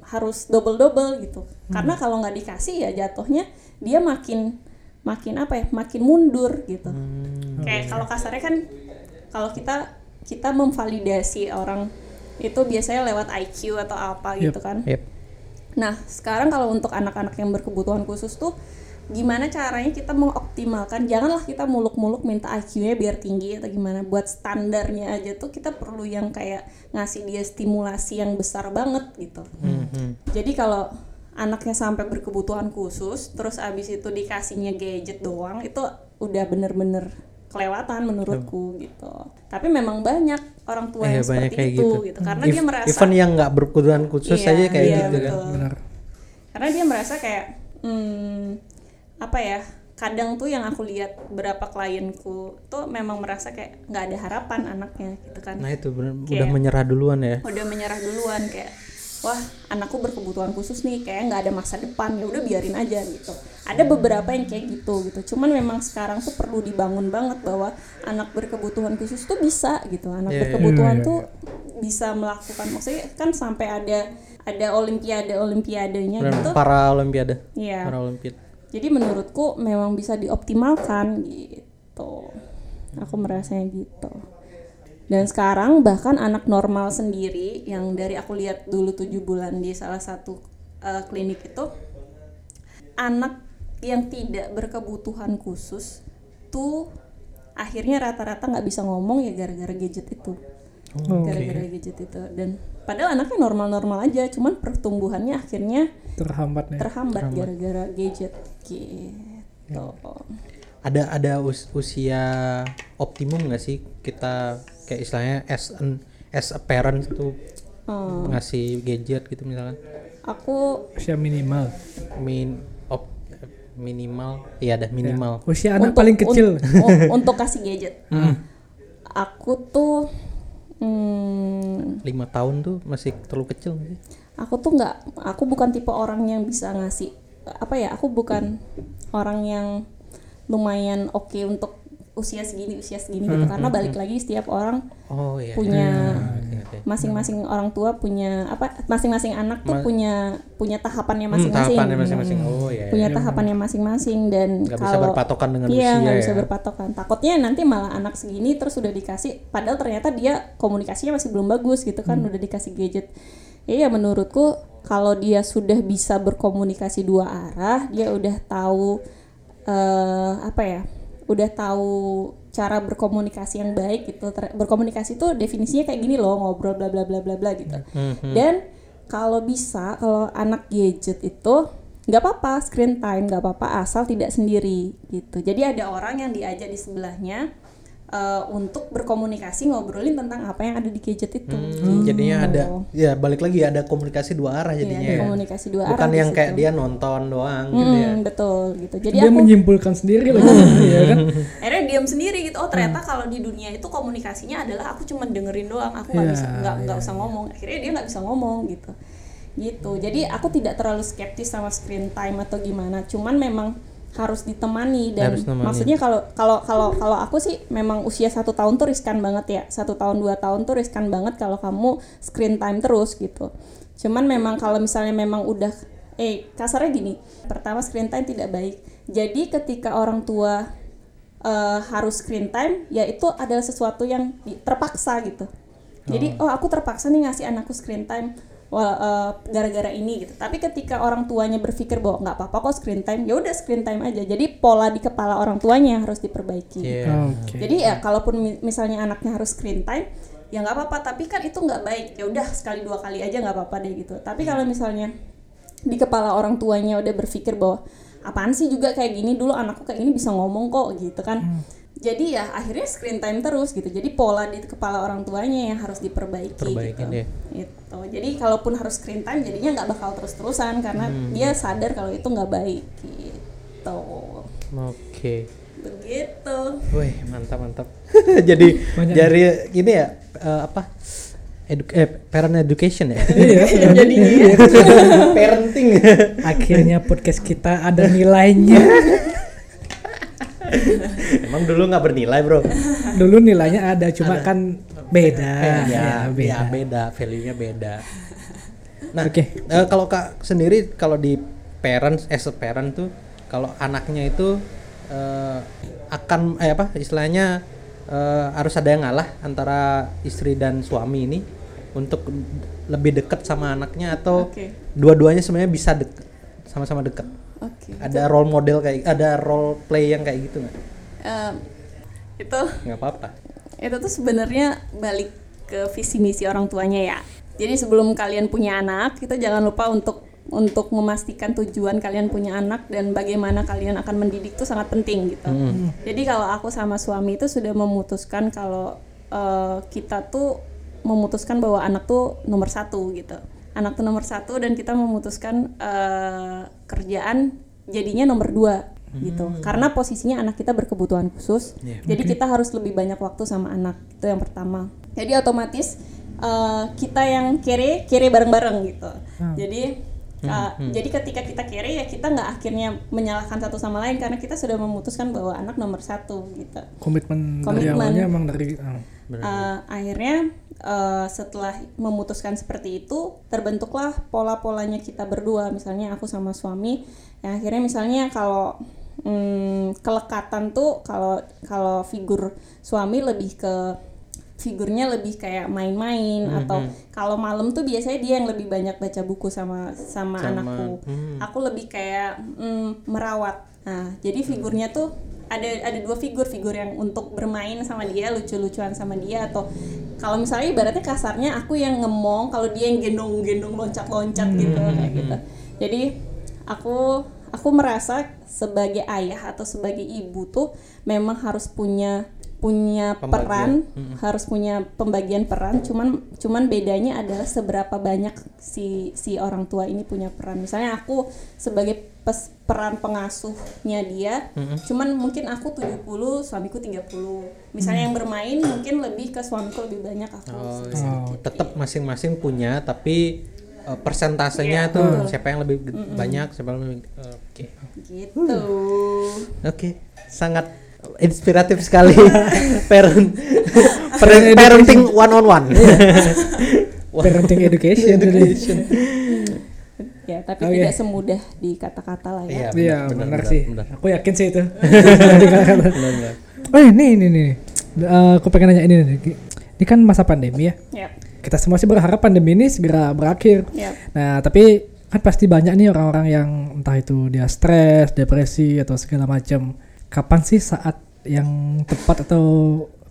harus double double gitu karena kalau nggak dikasih ya jatuhnya dia makin makin apa ya makin mundur gitu Hmm. kayak kalau kasarnya kan kalau kita kita memvalidasi orang itu biasanya lewat IQ atau apa gitu kan Yep. Nah, sekarang kalau untuk anak-anak yang berkebutuhan khusus tuh gimana caranya kita mengoptimalkan janganlah kita muluk-muluk minta IQ-nya biar tinggi atau gimana buat standarnya aja tuh kita perlu yang kayak ngasih dia stimulasi yang besar banget gitu. Mhm. Jadi kalau anaknya sampai berkebutuhan khusus terus abis itu dikasihnya gadget doang itu udah bener-bener kelewatan menurutku gitu. Tapi memang banyak orang tua Eh, yang seperti kayak itu gitu. gitu, karena If- dia merasa even yang nggak berkebutuhan khusus Iya, aja kayak iya, gitu kan. betul. benar karena dia merasa kayak hmm, apa ya kadang tuh yang aku lihat berapa klienku tuh memang merasa kayak nggak ada harapan anaknya gitu kan Nah itu bener, Kayak- udah menyerah duluan ya. udah menyerah duluan kayak wah anakku berkebutuhan khusus nih kayak nggak ada masa depan ya udah biarin aja gitu ada beberapa yang kayak gitu gitu cuman memang sekarang tuh perlu dibangun banget bahwa anak berkebutuhan khusus tuh bisa gitu anak Iya, iya. berkebutuhan Iya, iya, tuh bisa melakukan maksudnya kan sampai ada ada olimpiade olimpiadenya Dan gitu para olimpiade. Iya. Para olimpiade. jadi menurutku memang bisa dioptimalkan gitu aku merasanya gitu dan sekarang bahkan anak normal sendiri yang dari aku lihat dulu tujuh bulan di salah satu uh, klinik itu anak yang tidak berkebutuhan khusus tuh akhirnya rata-rata nggak bisa ngomong ya gara-gara gadget itu. Gara-gara gadget itu. Dan padahal anaknya normal-normal aja cuman pertumbuhannya akhirnya terhambat nih terhambat gara-gara gadget gitu. Ada ada us- usia optimum nggak sih kita kayak istilahnya as an as a parent tuh Hmm, ngasih gadget gitu misalkan? Aku usia minimal. Min op, minimal iya ada minimal. Usia anak untuk- paling kecil. un- un- untuk kasih gadget. Aku tuh hmm, lima tahun tuh masih terlalu kecil sih? aku tuh nggak aku bukan tipe orang yang bisa ngasih apa ya aku bukan orang yang lumayan oke untuk usia segini usia segini gitu karena balik lagi setiap orang Oh iya. punya oke. masing-masing orang tua punya apa masing-masing anak tuh Ma- punya punya tahapannya Hmm, masing-masing tahapannya masing-masing. Oh iya. punya tahapannya masing-masing dan bisa kalau berpatokan dengan iya usia bisa ya. berpatokan takutnya nanti malah anak segini terus udah dikasih padahal ternyata dia komunikasinya masih belum bagus gitu kan Hmm. udah dikasih gadget ya menurutku kalau dia sudah bisa berkomunikasi dua arah dia udah tahu eh apa ya udah tahu cara berkomunikasi yang baik gitu. Ter- berkomunikasi tuh definisinya kayak gini loh ngobrol bla bla bla bla bla gitu. Mhm. dan kalau bisa kalau anak gadget itu nggak apa-apa screen time nggak apa-apa asal tidak sendiri gitu. Jadi ada orang yang diajak di sebelahnya eh, untuk berkomunikasi ngobrolin tentang apa yang ada di gadget itu. Hmm, jadinya ada ya balik lagi ada komunikasi dua arah Iya, jadinya ada ya. komunikasi dua Bukan arah di yang kayak dia nonton doang gitu ya. Hmm, betul gitu. Jadi dia aku menyimpulkan sendiri loh ya kan? Akhirnya diam sendiri gitu. Oh ternyata kalau di dunia itu komunikasinya adalah aku cuma dengerin doang aku nggak Iya, bisa nggak nggak usah ngomong. Akhirnya dia nggak bisa ngomong gitu. Gitu. Jadi aku tidak terlalu skeptis sama screen time atau gimana. Cuman memang harus ditemani dan Harus nemani. maksudnya kalau kalau kalau kalau aku sih memang usia satu tahun tuh riskan banget ya. Satu tahun dua tahun tuh riskan banget kalau kamu screen time terus gitu. Cuman memang kalau misalnya memang udah eh kasarnya gini pertama screen time tidak baik. Jadi ketika orang tua eh, harus screen time ya itu adalah sesuatu yang terpaksa gitu. Jadi oh aku terpaksa nih ngasih anakku screen time wah, eh, gara-gara ini gitu. Tapi ketika orang tuanya berpikir bahwa nggak apa-apa kok screen time ya udah screen time aja. Jadi pola di kepala orang tuanya yang harus diperbaiki. Iya. oke. Jadi ya kalaupun mi- misalnya anaknya harus screen time ya nggak apa-apa. Tapi kan itu nggak baik. Ya udah sekali dua kali aja nggak apa-apa deh gitu. Tapi kalau misalnya di kepala orang tuanya udah berpikir bahwa apaan sih juga kayak gini? Dulu anakku kayak gini bisa ngomong kok gitu kan. Jadi ya akhirnya screen time terus gitu. Jadi pola di kepala orang tuanya yang harus diperbaiki Perbaikin, gitu. ya. Gitu. Jadi kalaupun harus screen time jadinya nggak bakal terus-terusan karena dia sadar kalau itu nggak baik gitu Oke. begitu Wih, mantap mantap. Jadi Banyak. dari ini ya eh, apa? Edu eh, parent education ya. iya jadinya ya. Parenting. akhirnya podcast kita ada nilainya Emang dulu nggak bernilai, Bro? dulu nilainya ada cuma kan beda ya, ya, beda. beda, value-nya beda. Nah, Oke. eh, kalau Kak sendiri kalau di parents as a parent tuh kalau anaknya itu eh, akan eh apa istilahnya eh, harus ada yang ngalah antara istri dan suami ini untuk lebih dekat sama anaknya atau Oke. dua-duanya sebenarnya bisa deket sama-sama dekat Oke. ada role model kayak ada role play yang kayak gitu nggak Em, itu nggak apa-apa itu tuh sebenarnya balik ke visi misi orang tuanya ya. Jadi sebelum kalian punya anak, kita jangan lupa untuk untuk memastikan tujuan kalian punya anak dan bagaimana kalian akan mendidik itu sangat penting gitu. Jadi kalau aku sama suami itu sudah memutuskan kalau eh, kita tuh memutuskan bahwa anak tuh nomor satu gitu. Anak tuh nomor satu dan kita memutuskan eh, kerjaan jadinya nomor dua gitu. Karena posisinya anak kita berkebutuhan khusus. Iya. Jadi kita harus lebih banyak waktu sama anak itu yang pertama. Jadi otomatis eh, kita yang kere kere bareng-bareng gitu. Jadi uh, jadi ketika kita kere ya kita nggak akhirnya menyalahkan satu sama lain karena kita sudah memutuskan bahwa anak nomor satu gitu. Komitmen, dari Komitmen. awalnya emang dari ah. Uh, akhirnya uh, setelah memutuskan seperti itu terbentuklah pola-polanya kita berdua misalnya aku sama suami ya akhirnya misalnya kalau hmm, kelekatan tuh kalau kalau figur suami lebih ke figurnya lebih kayak main-main atau kalau malam tuh biasanya dia yang lebih banyak baca buku sama sama, Sama, anakku. Hmm. aku lebih kayak mm, merawat. Nah jadi figurnya tuh ada ada dua figur figur yang untuk bermain sama dia lucu-lucuan sama dia atau kalau misalnya ibaratnya kasarnya aku yang ngemong kalau dia yang gendong-gendong loncat-loncat gitu kayak gitu. Jadi aku aku merasa sebagai ayah atau sebagai ibu tuh memang harus punya punya peran harus punya pembagian peran. Cuman cuman bedanya adalah seberapa banyak si si orang tua ini punya peran. Misalnya aku sebagai pes- peran pengasuhnya dia cuman mungkin aku 70 suamiku 30 misalnya yang bermain mungkin lebih ke suamiku lebih banyak aku. Oh, Oh, tetap masing-masing punya tapi eh, persentasenya Iya, tuh betul. siapa yang lebih ge- banyak siapa yang lebih oke gitu oke sangat inspiratif sekali parent parent- parenting one on one parenting education. ya tapi Oke. tidak semudah di kata-kata lah ya Iya benar, sih. benar. Aku yakin sih itu. Benar, benar. oh ini ini nih. Eh, aku pengen nanya ini nih. Ini kan masa pandemi ya. ya Kita semua sih berharap pandemi ini segera berakhir. ya Nah, tapi kan pasti banyak nih orang-orang yang entah itu dia stres, depresi atau segala macam. Kapan sih saat yang tepat atau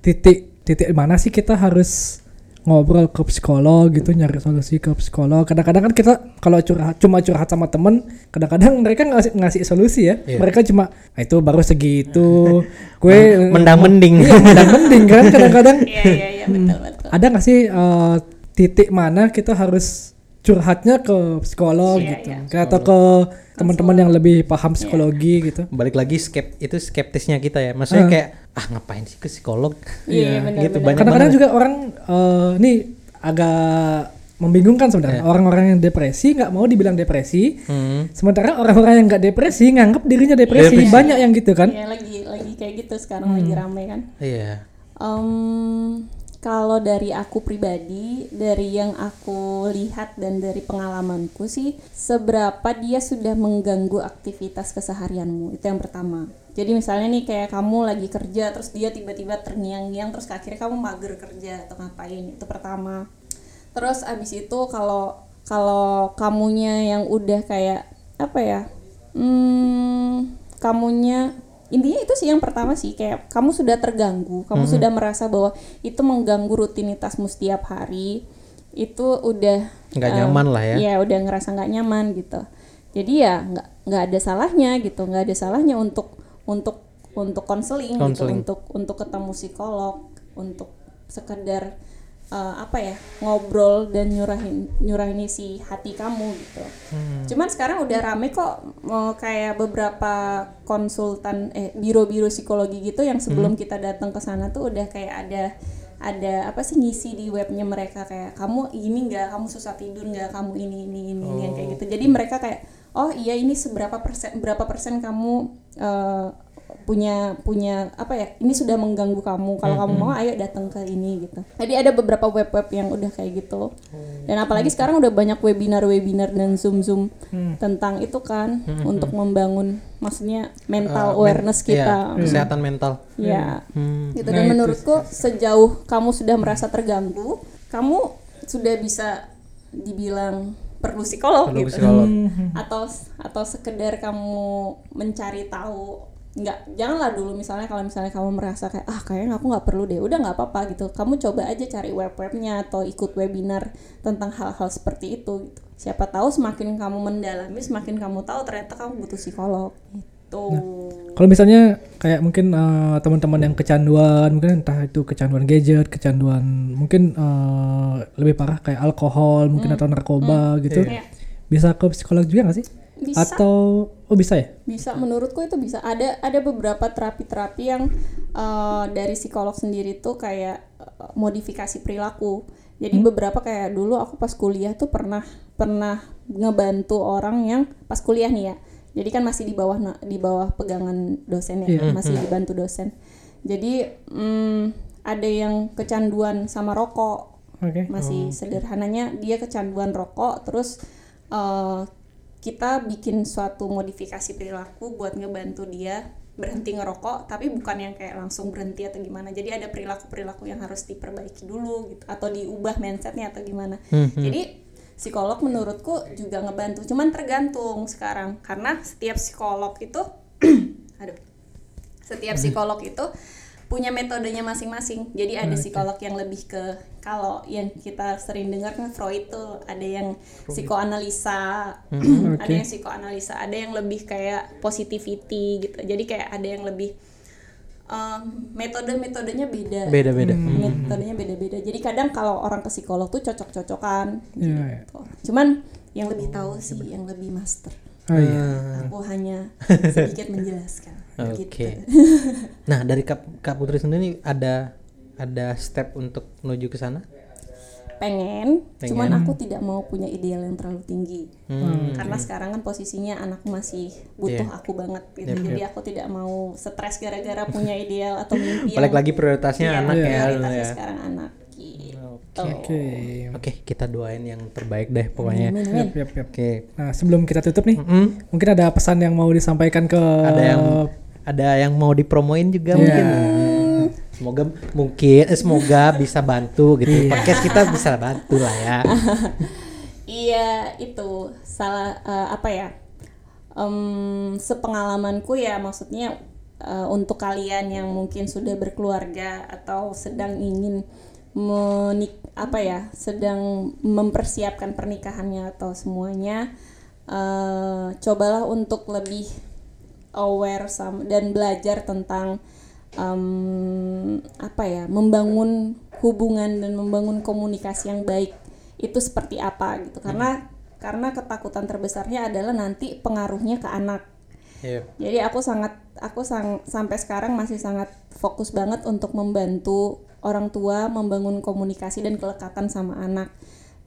titik titik mana sih kita harus ngobrol ke psikolog gitu nyari solusi ke psikolog. Kadang-kadang kan kita kalau curhat cuma curhat sama temen kadang-kadang mereka ngasih ngasih solusi ya. Iya. mereka cuma "Ah, itu baru segitu. Gue mendang mending. Iya mendang mending kan kadang-kadang. Iya iya iya betul betul. Ada nggak sih eh, titik mana kita harus curhatnya ke psikolog Iya, gitu. iya. Ke- atau ke teman-teman yang lebih paham psikologi gitu. Balik lagi skep itu skeptisnya kita ya. Maksudnya Ah. kayak ah ngapain sih ke psikolog? Iya benar gitu benar. banyak kadang-kadang juga orang eh, ini agak membingungkan sebenarnya. Orang-orang yang depresi nggak mau dibilang depresi. Hmm. sementara orang-orang yang nggak depresi nganggap dirinya depresi. Depresi. banyak yang gitu kan. Iya lagi lagi kayak gitu sekarang lagi rame kan. Iya. Em, kalau dari aku pribadi, dari yang aku lihat dan dari pengalamanku sih, seberapa dia sudah mengganggu aktivitas keseharianmu itu yang pertama. Jadi misalnya nih kayak kamu lagi kerja, terus dia tiba-tiba terngiang-ngiang, terus akhirnya kamu mager kerja atau ngapain itu pertama. Terus abis itu kalau kalau kamunya yang udah kayak apa ya, hmm, kamunya intinya itu sih yang pertama sih kayak kamu sudah terganggu kamu sudah merasa bahwa itu mengganggu rutinitasmu setiap hari itu udah Nggak eh, nyaman lah ya. Iya udah ngerasa nggak nyaman gitu. Jadi ya nggak nggak ada salahnya gitu nggak ada salahnya untuk untuk untuk konseling gitu untuk untuk ketemu psikolog untuk sekedar eh, apa ya ngobrol dan nyurahin nyurahin isi hati kamu gitu. Cuman sekarang udah rame kok mau kayak beberapa konsultan eh biro-biro psikologi gitu yang sebelum kita datang ke sana tuh udah kayak ada ada apa sih ngisi di webnya mereka. Kayak kamu ini nggak kamu susah tidur nggak kamu ini ini ini, ini," kayak gitu. Jadi mereka kayak oh iya ini seberapa persen berapa persen kamu eh, punya punya apa ya ini sudah mengganggu kamu. Kalau kamu mau ayo datang ke ini gitu. Jadi ada beberapa web-web yang udah kayak gitu. Dan apalagi sekarang udah banyak webinar-webinar dan zoom-zoom tentang itu kan untuk membangun maksudnya mental Eh, awareness men- kita. iya, kesehatan mental. Ya Hmm. gitu. Nah, dan itu menurutku sejauh kamu sudah merasa terganggu kamu sudah bisa dibilang perlu psikolog Perlu gitu. psikolog. atau atau sekedar kamu mencari tahu nggak janganlah dulu misalnya kalau misalnya kamu merasa kayak ah kayaknya aku nggak perlu deh. Udah nggak apa-apa gitu. Kamu coba aja cari web-webnya atau ikut webinar tentang hal-hal seperti itu gitu. Siapa tahu semakin kamu mendalami semakin kamu tahu ternyata kamu butuh psikolog. Gitu. Kalau misalnya kayak mungkin eh, teman-teman yang kecanduan, mungkin entah itu kecanduan gadget, kecanduan mungkin eh, lebih parah kayak alkohol, mungkin atau narkoba gitu, Iya. bisa ke psikolog juga nggak sih? Bisa. Atau oh bisa ya? bisa. Menurutku itu bisa. Ada ada beberapa terapi-terapi yang eh, dari psikolog sendiri tuh kayak eh, modifikasi perilaku. Jadi beberapa kayak dulu aku pas kuliah tuh pernah pernah ngebantu orang yang pas kuliah nih ya. Jadi kan masih di bawah di bawah pegangan dosen ya masih dibantu dosen. Jadi mm, ada yang kecanduan sama rokok. Oke. masih sederhananya dia kecanduan rokok terus eh, kita bikin suatu modifikasi perilaku buat ngebantu dia berhenti ngerokok tapi bukan yang kayak langsung berhenti atau gimana. Jadi ada perilaku perilaku yang harus diperbaiki dulu gitu atau diubah mindsetnya atau gimana. Jadi psikolog menurutku juga ngebantu cuman tergantung sekarang. Karena setiap psikolog itu aduh setiap psikolog itu punya metodenya masing-masing. Jadi ada psikolog yang lebih ke kalau yang kita sering dengar kan Freud tuh ada yang psikoanalisa, ada yang psikoanalisa, ada yang lebih kayak positivity gitu. Jadi kayak ada yang lebih um, metode-metodenya beda. beda-beda Metodenya beda-beda. Jadi kadang kalau orang ke psikolog tuh cocok-cocokan Iya, iya. gitu. Cuman yang lebih tahu sih yang lebih master. Oh iya. Aku hanya sedikit menjelaskan. Oke. Gitu. Nah, dari Kak, Kak Putri sendiri ada ada step untuk menuju ke sana? pengen, Pengen. cuman aku tidak mau punya ideal yang terlalu tinggi Hmm. karena sekarang kan posisinya anakku masih butuh Iya. aku banget gitu jadi aku tidak mau stres gara-gara punya ideal atau mimpi Balik yang lagi prioritasnya iya, anak ya. prioritasnya ya. sekarang anak gitu Oke. Oke, kita doain yang terbaik deh pokoknya. Amin, amin. Yap, yap, yap. Oke. Nah sebelum kita tutup nih, Mm-mm. mungkin ada pesan yang mau disampaikan ke Ada yang ada yang mau dipromoin juga Iya. mungkin. Semoga mungkin eh, semoga bisa bantu gitu. Podcast kita bisa bantu lah ya. Iya itu salah eh, apa ya? Em, sepengalamanku ya maksudnya eh, untuk kalian yang mungkin sudah berkeluarga atau sedang ingin menik apa ya sedang mempersiapkan pernikahannya atau semuanya eh, cobalah untuk lebih aware sama dan belajar tentang em, apa ya membangun hubungan dan membangun komunikasi yang baik. Itu seperti apa gitu. Karena karena ketakutan terbesarnya adalah nanti pengaruhnya ke anak. Iya. jadi aku sangat aku sang, sampai sekarang masih sangat fokus banget untuk membantu orang tua membangun komunikasi dan kelekatan sama anak.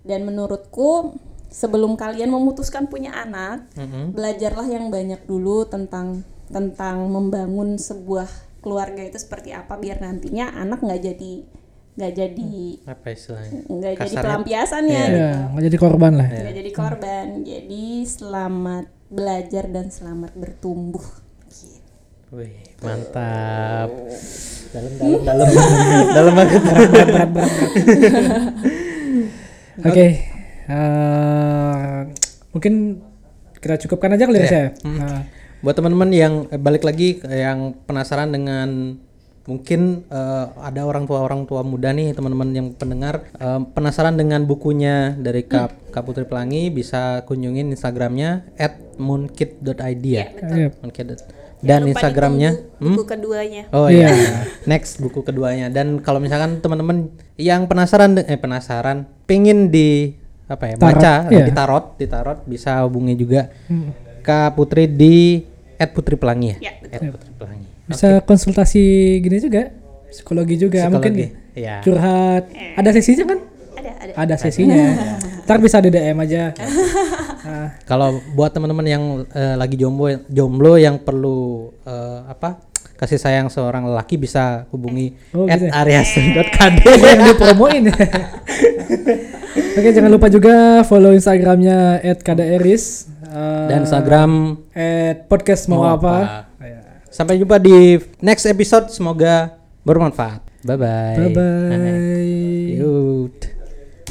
Dan menurutku sebelum kalian memutuskan punya anak Mm-mm. belajarlah yang banyak dulu tentang tentang membangun sebuah keluarga itu seperti apa biar nantinya anak nggak jadi nggak jadi Apa istilahnya? nggak jadi Kasarnya- pelampiasannya Iya. gitu. ya nggak jadi korban lah. nggak jadi korban jadi selamat belajar dan selamat bertumbuh Gitu. Wih, mantap. Dalam dalam dalam dalam banget. Oke, eh, mungkin kita cukupkan aja kali ya saya. Nah, Buat teman-teman yang eh, balik lagi ke yang penasaran dengan mungkin eh, ada orang tua orang tua muda nih teman-teman yang pendengar eh, penasaran dengan bukunya dari Kak Kak Putri Pelangi bisa kunjungin Instagramnya @moonkid.id ya. iya. Moonkid. Dan Lupa Instagramnya ditunggu buku keduanya Oh Iya. iya. Next buku keduanya. Dan kalau misalkan teman-teman yang penasaran eh penasaran pingin di apa ya Tarot, baca iya. di tarot di tarot bisa hubungi juga Hmm. Kak Putri di Putri Pelangi ya. Ya, Putri Pelangi. Bisa konsultasi gini juga, psikologi juga mungkin Psikologi, iya. curhat. Ada sesinya kan? ada ada Ada sesinya. Ntar bisa di DM aja. Ah, Kalau buat teman-teman yang eh, lagi jomblo jomblo yang perlu eh, apa kasih sayang seorang lelaki bisa hubungi Oh, at gitu ya? arias.kd. yang dipromoin ya. Oke, jangan lupa juga follow Instagramnya @kdaeris eh, dan Instagram at podcast mau, Mau apa. apa. Ya. Sampai jumpa di next episode. Semoga bermanfaat. Bye bye. Bye bye.